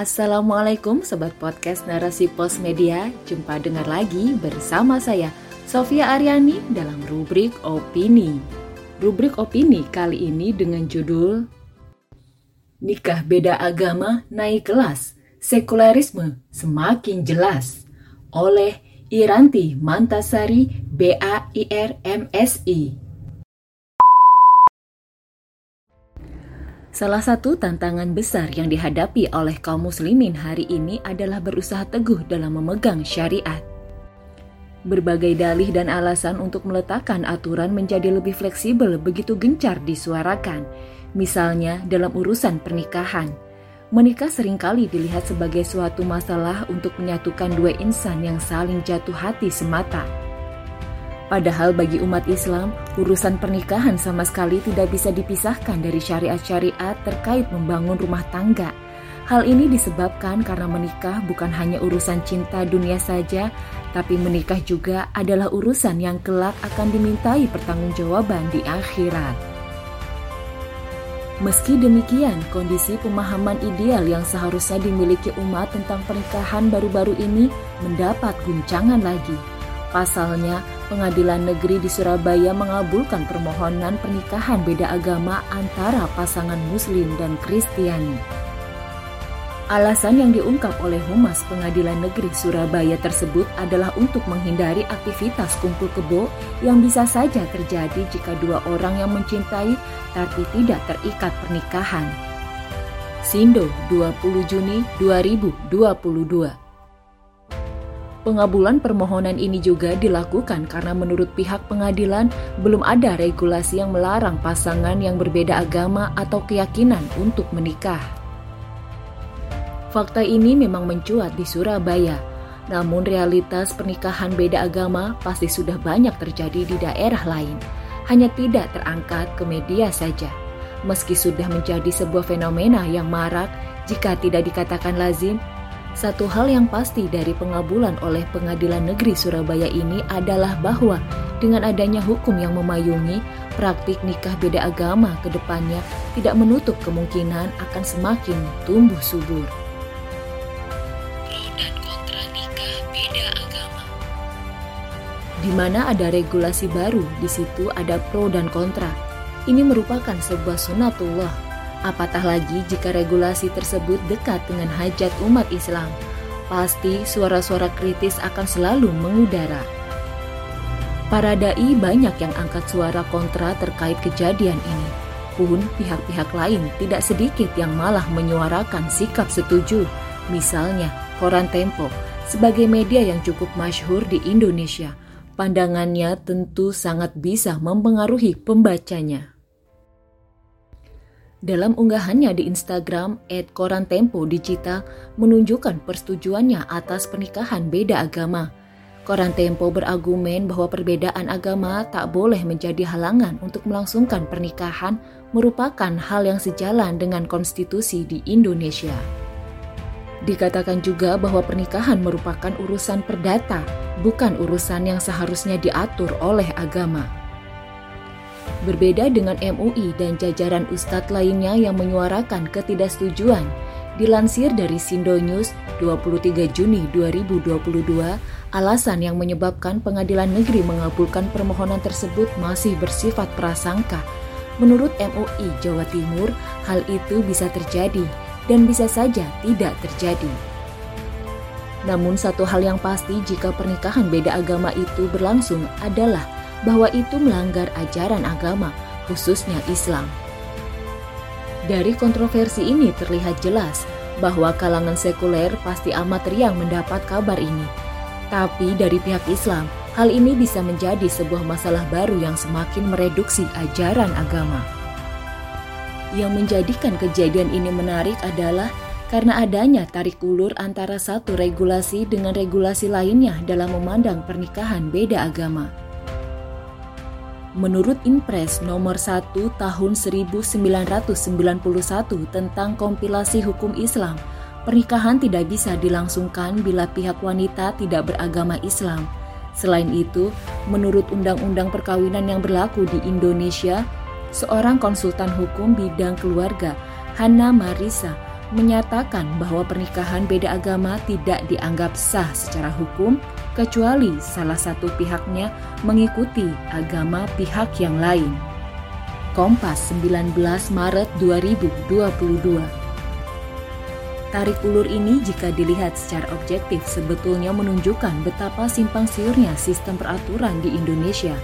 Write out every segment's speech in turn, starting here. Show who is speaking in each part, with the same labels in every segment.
Speaker 1: Assalamualaikum Sobat Podcast Narasi Pos Media. Jumpa dengar lagi bersama saya Sofia Aryani dalam rubrik Opini. Rubrik Opini kali ini dengan judul Nikah beda agama naik kelas Sekularisme semakin jelas Oleh Iranti Mantasari BAIR MSI Salah satu tantangan besar yang dihadapi oleh kaum muslimin hari ini adalah berusaha teguh dalam memegang syariat. Berbagai dalih dan alasan untuk meletakkan aturan menjadi lebih fleksibel begitu gencar disuarakan. Misalnya dalam urusan pernikahan. Menikah sering kali dilihat sebagai suatu masalah untuk menyatukan dua insan yang saling jatuh hati semata. Padahal bagi umat Islam, urusan pernikahan sama sekali tidak bisa dipisahkan dari syariat-syariat terkait membangun rumah tangga. Hal ini disebabkan karena menikah bukan hanya urusan cinta dunia saja, tapi menikah juga adalah urusan yang kelak akan dimintai pertanggungjawaban di akhirat. Meski demikian, kondisi pemahaman ideal yang seharusnya dimiliki umat tentang pernikahan baru-baru ini mendapat guncangan lagi. Pasalnya, Pengadilan Negeri di Surabaya mengabulkan permohonan pernikahan beda agama antara pasangan Muslim dan Kristiani. Alasan yang diungkap oleh Humas Pengadilan Negeri Surabaya tersebut adalah untuk menghindari aktivitas kumpul kebo yang bisa saja terjadi jika dua orang yang mencintai tapi tidak terikat pernikahan. Sindo 20 Juni 2022 Pengabulan permohonan ini juga dilakukan karena menurut pihak pengadilan belum ada regulasi yang melarang pasangan yang berbeda agama atau keyakinan untuk menikah. Fakta ini memang mencuat di Surabaya, namun realitas pernikahan beda agama pasti sudah banyak terjadi di daerah lain, hanya tidak terangkat ke media saja. Meski sudah menjadi sebuah fenomena yang marak, jika tidak dikatakan lazim, satu hal yang pasti dari pengabulan oleh Pengadilan Negeri Surabaya ini adalah bahwa dengan adanya hukum yang memayungi, praktik nikah beda agama ke depannya tidak menutup kemungkinan akan semakin tumbuh subur. Pro dan kontra nikah beda agama. Di mana ada regulasi baru, di situ ada pro dan kontra. Ini merupakan sebuah sunatullah Apatah lagi jika regulasi tersebut dekat dengan hajat umat Islam, pasti suara-suara kritis akan selalu mengudara. Para dai banyak yang angkat suara kontra terkait kejadian ini. Pun pihak-pihak lain tidak sedikit yang malah menyuarakan sikap setuju. Misalnya, Koran Tempo sebagai media yang cukup masyhur di Indonesia, pandangannya tentu sangat bisa mempengaruhi pembacanya. Dalam unggahannya di Instagram, Ed Koran Tempo Digital menunjukkan persetujuannya atas pernikahan beda agama. Koran Tempo berargumen bahwa perbedaan agama tak boleh menjadi halangan untuk melangsungkan pernikahan merupakan hal yang sejalan dengan konstitusi di Indonesia. Dikatakan juga bahwa pernikahan merupakan urusan perdata, bukan urusan yang seharusnya diatur oleh agama. Berbeda dengan MUI dan jajaran ustadz lainnya yang menyuarakan ketidaksetujuan, dilansir dari Sindo News 23 Juni 2022, alasan yang menyebabkan pengadilan negeri mengabulkan permohonan tersebut masih bersifat prasangka. Menurut MUI Jawa Timur, hal itu bisa terjadi dan bisa saja tidak terjadi. Namun satu hal yang pasti jika pernikahan beda agama itu berlangsung adalah bahwa itu melanggar ajaran agama, khususnya Islam. Dari kontroversi ini terlihat jelas bahwa kalangan sekuler pasti amat riang mendapat kabar ini. Tapi dari pihak Islam, hal ini bisa menjadi sebuah masalah baru yang semakin mereduksi ajaran agama. Yang menjadikan kejadian ini menarik adalah karena adanya tarik ulur antara satu regulasi dengan regulasi lainnya dalam memandang pernikahan beda agama. Menurut Impres nomor 1 tahun 1991 tentang kompilasi hukum Islam, pernikahan tidak bisa dilangsungkan bila pihak wanita tidak beragama Islam. Selain itu, menurut undang-undang perkawinan yang berlaku di Indonesia, seorang konsultan hukum bidang keluarga, Hana Marisa, menyatakan bahwa pernikahan beda agama tidak dianggap sah secara hukum kecuali salah satu pihaknya mengikuti agama pihak yang lain. Kompas 19 Maret 2022 Tarik ulur ini jika dilihat secara objektif sebetulnya menunjukkan betapa simpang siurnya sistem peraturan di Indonesia.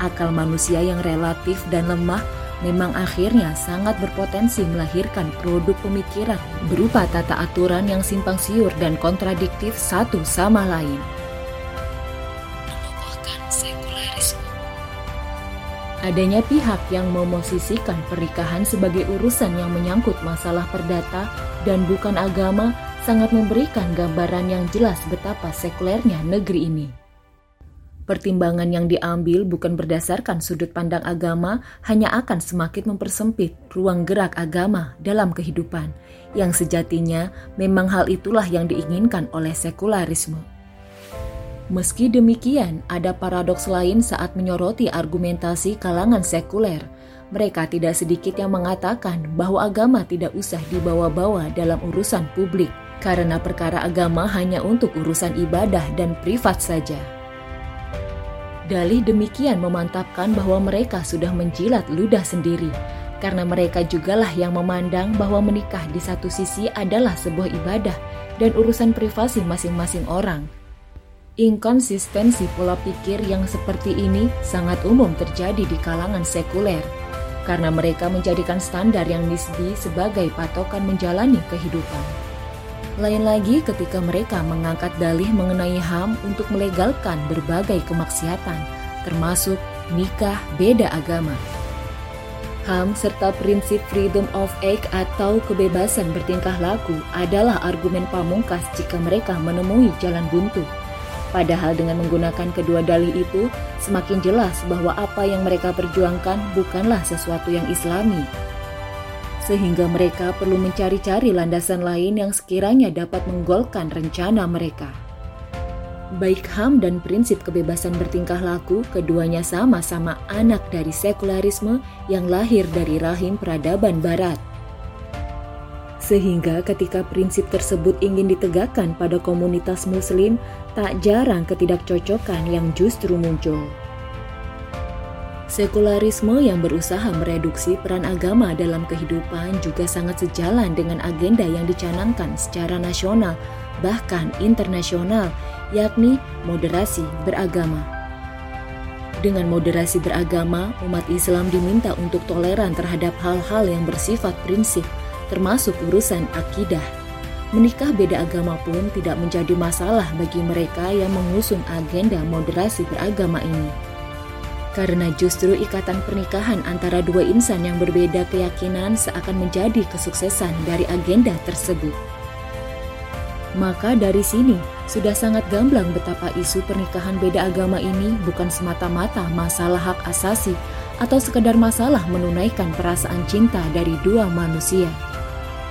Speaker 1: Akal manusia yang relatif dan lemah memang akhirnya sangat berpotensi melahirkan produk pemikiran berupa tata aturan yang simpang siur dan kontradiktif satu sama lain. Adanya pihak yang memosisikan pernikahan sebagai urusan yang menyangkut masalah perdata dan bukan agama sangat memberikan gambaran yang jelas betapa sekulernya negeri ini. Pertimbangan yang diambil bukan berdasarkan sudut pandang agama, hanya akan semakin mempersempit ruang gerak agama dalam kehidupan, yang sejatinya memang hal itulah yang diinginkan oleh sekularisme. Meski demikian, ada paradoks lain saat menyoroti argumentasi kalangan sekuler. Mereka tidak sedikit yang mengatakan bahwa agama tidak usah dibawa-bawa dalam urusan publik, karena perkara agama hanya untuk urusan ibadah dan privat saja. Dalih demikian memantapkan bahwa mereka sudah menjilat ludah sendiri, karena mereka jugalah yang memandang bahwa menikah di satu sisi adalah sebuah ibadah dan urusan privasi masing-masing orang. Inkonsistensi pola pikir yang seperti ini sangat umum terjadi di kalangan sekuler, karena mereka menjadikan standar yang nisbi sebagai patokan menjalani kehidupan. Lain lagi ketika mereka mengangkat dalih mengenai HAM untuk melegalkan berbagai kemaksiatan, termasuk nikah beda agama. HAM serta prinsip freedom of act atau kebebasan bertingkah laku adalah argumen pamungkas jika mereka menemui jalan buntu. Padahal dengan menggunakan kedua dalih itu, semakin jelas bahwa apa yang mereka perjuangkan bukanlah sesuatu yang islami, sehingga mereka perlu mencari-cari landasan lain yang sekiranya dapat menggolkan rencana mereka. Baik HAM dan prinsip kebebasan bertingkah laku, keduanya sama-sama anak dari sekularisme yang lahir dari rahim peradaban barat. Sehingga ketika prinsip tersebut ingin ditegakkan pada komunitas muslim, tak jarang ketidakcocokan yang justru muncul. Sekularisme yang berusaha mereduksi peran agama dalam kehidupan juga sangat sejalan dengan agenda yang dicanangkan secara nasional, bahkan internasional, yakni moderasi beragama. Dengan moderasi beragama, umat Islam diminta untuk toleran terhadap hal-hal yang bersifat prinsip, termasuk urusan akidah. Menikah beda agama pun tidak menjadi masalah bagi mereka yang mengusung agenda moderasi beragama ini karena justru ikatan pernikahan antara dua insan yang berbeda keyakinan seakan menjadi kesuksesan dari agenda tersebut. Maka dari sini, sudah sangat gamblang betapa isu pernikahan beda agama ini bukan semata-mata masalah hak asasi atau sekedar masalah menunaikan perasaan cinta dari dua manusia.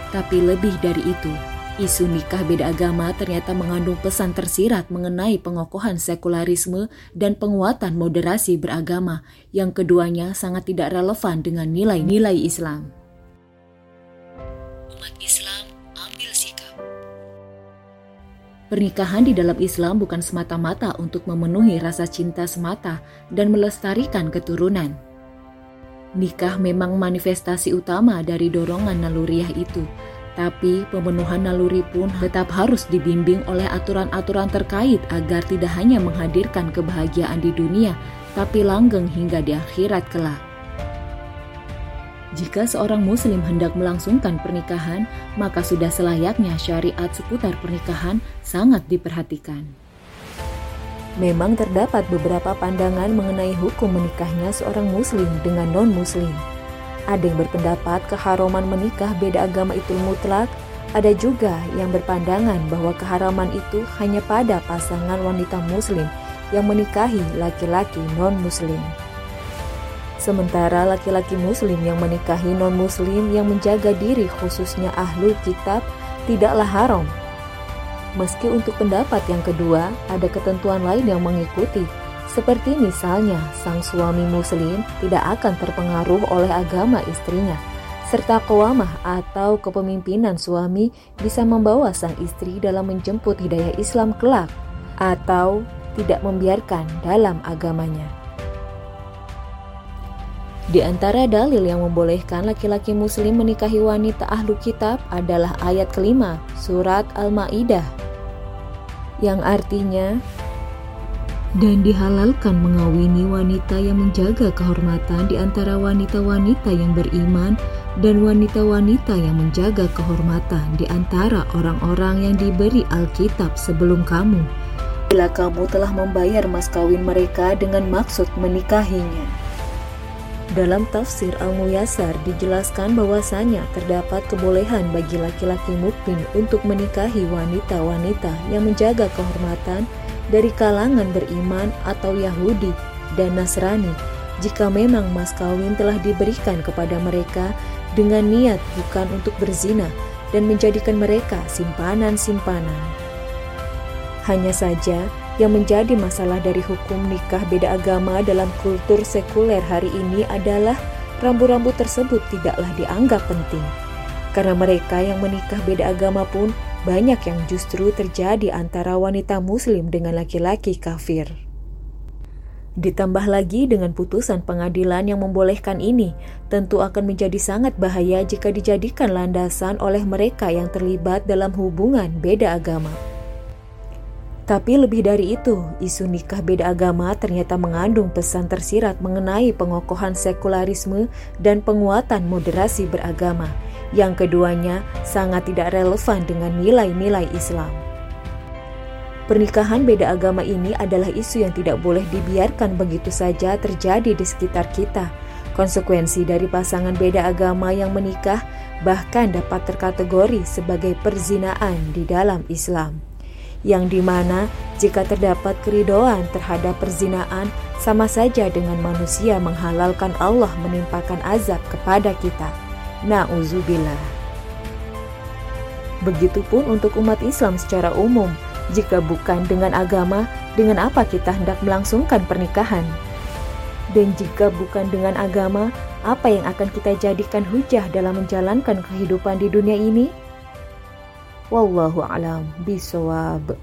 Speaker 1: Tapi lebih dari itu, Isu nikah beda agama ternyata mengandung pesan tersirat mengenai pengokohan sekularisme dan penguatan moderasi beragama yang keduanya sangat tidak relevan dengan nilai-nilai Islam. Umat Islam ambil sikap. Pernikahan di dalam Islam bukan semata-mata untuk memenuhi rasa cinta semata dan melestarikan keturunan. Nikah memang manifestasi utama dari dorongan naluriah itu, tapi pemenuhan naluri pun tetap harus dibimbing oleh aturan-aturan terkait agar tidak hanya menghadirkan kebahagiaan di dunia, tapi langgeng hingga di akhirat kelak. Jika seorang muslim hendak melangsungkan pernikahan, maka sudah selayaknya syariat seputar pernikahan sangat diperhatikan. Memang terdapat beberapa pandangan mengenai hukum menikahnya seorang muslim dengan non-muslim. Ada yang berpendapat keharaman menikah beda agama itu mutlak, ada juga yang berpandangan bahwa keharaman itu hanya pada pasangan wanita muslim yang menikahi laki-laki non-muslim. Sementara laki-laki muslim yang menikahi non-muslim yang menjaga diri khususnya ahlu kitab tidaklah haram. Meski untuk pendapat yang kedua ada ketentuan lain yang mengikuti seperti misalnya, sang suami muslim tidak akan terpengaruh oleh agama istrinya, serta kewamah atau kepemimpinan suami bisa membawa sang istri dalam menjemput hidayah Islam kelak atau tidak membiarkan dalam agamanya. Di antara dalil yang membolehkan laki-laki muslim menikahi wanita ahlu kitab adalah ayat kelima surat Al-Ma'idah yang artinya dan dihalalkan mengawini wanita yang menjaga kehormatan di antara wanita-wanita yang beriman dan wanita-wanita yang menjaga kehormatan di antara orang-orang yang diberi Alkitab sebelum kamu. Bila kamu telah membayar mas kawin mereka dengan maksud menikahinya. Dalam tafsir Al-Muyasar dijelaskan bahwasanya terdapat kebolehan bagi laki-laki mukmin untuk menikahi wanita-wanita yang menjaga kehormatan dari kalangan beriman atau Yahudi dan Nasrani jika memang mas kawin telah diberikan kepada mereka dengan niat bukan untuk berzina dan menjadikan mereka simpanan-simpanan. Hanya saja, yang menjadi masalah dari hukum nikah beda agama dalam kultur sekuler hari ini adalah rambu-rambu tersebut tidaklah dianggap penting. Karena mereka yang menikah beda agama pun banyak yang justru terjadi antara wanita muslim dengan laki-laki kafir. Ditambah lagi dengan putusan pengadilan yang membolehkan ini, tentu akan menjadi sangat bahaya jika dijadikan landasan oleh mereka yang terlibat dalam hubungan beda agama. Tapi lebih dari itu, isu nikah beda agama ternyata mengandung pesan tersirat mengenai pengokohan sekularisme dan penguatan moderasi beragama. Yang keduanya sangat tidak relevan dengan nilai-nilai Islam. Pernikahan beda agama ini adalah isu yang tidak boleh dibiarkan begitu saja terjadi di sekitar kita. Konsekuensi dari pasangan beda agama yang menikah bahkan dapat terkategori sebagai perzinaan di dalam Islam yang di mana jika terdapat keridoan terhadap perzinaan sama saja dengan manusia menghalalkan Allah menimpakan azab kepada kita. Na'udzubillah. Begitupun untuk umat Islam secara umum, jika bukan dengan agama, dengan apa kita hendak melangsungkan pernikahan? Dan jika bukan dengan agama, apa yang akan kita jadikan hujah dalam menjalankan kehidupan di dunia ini? والله أعلم بصواب.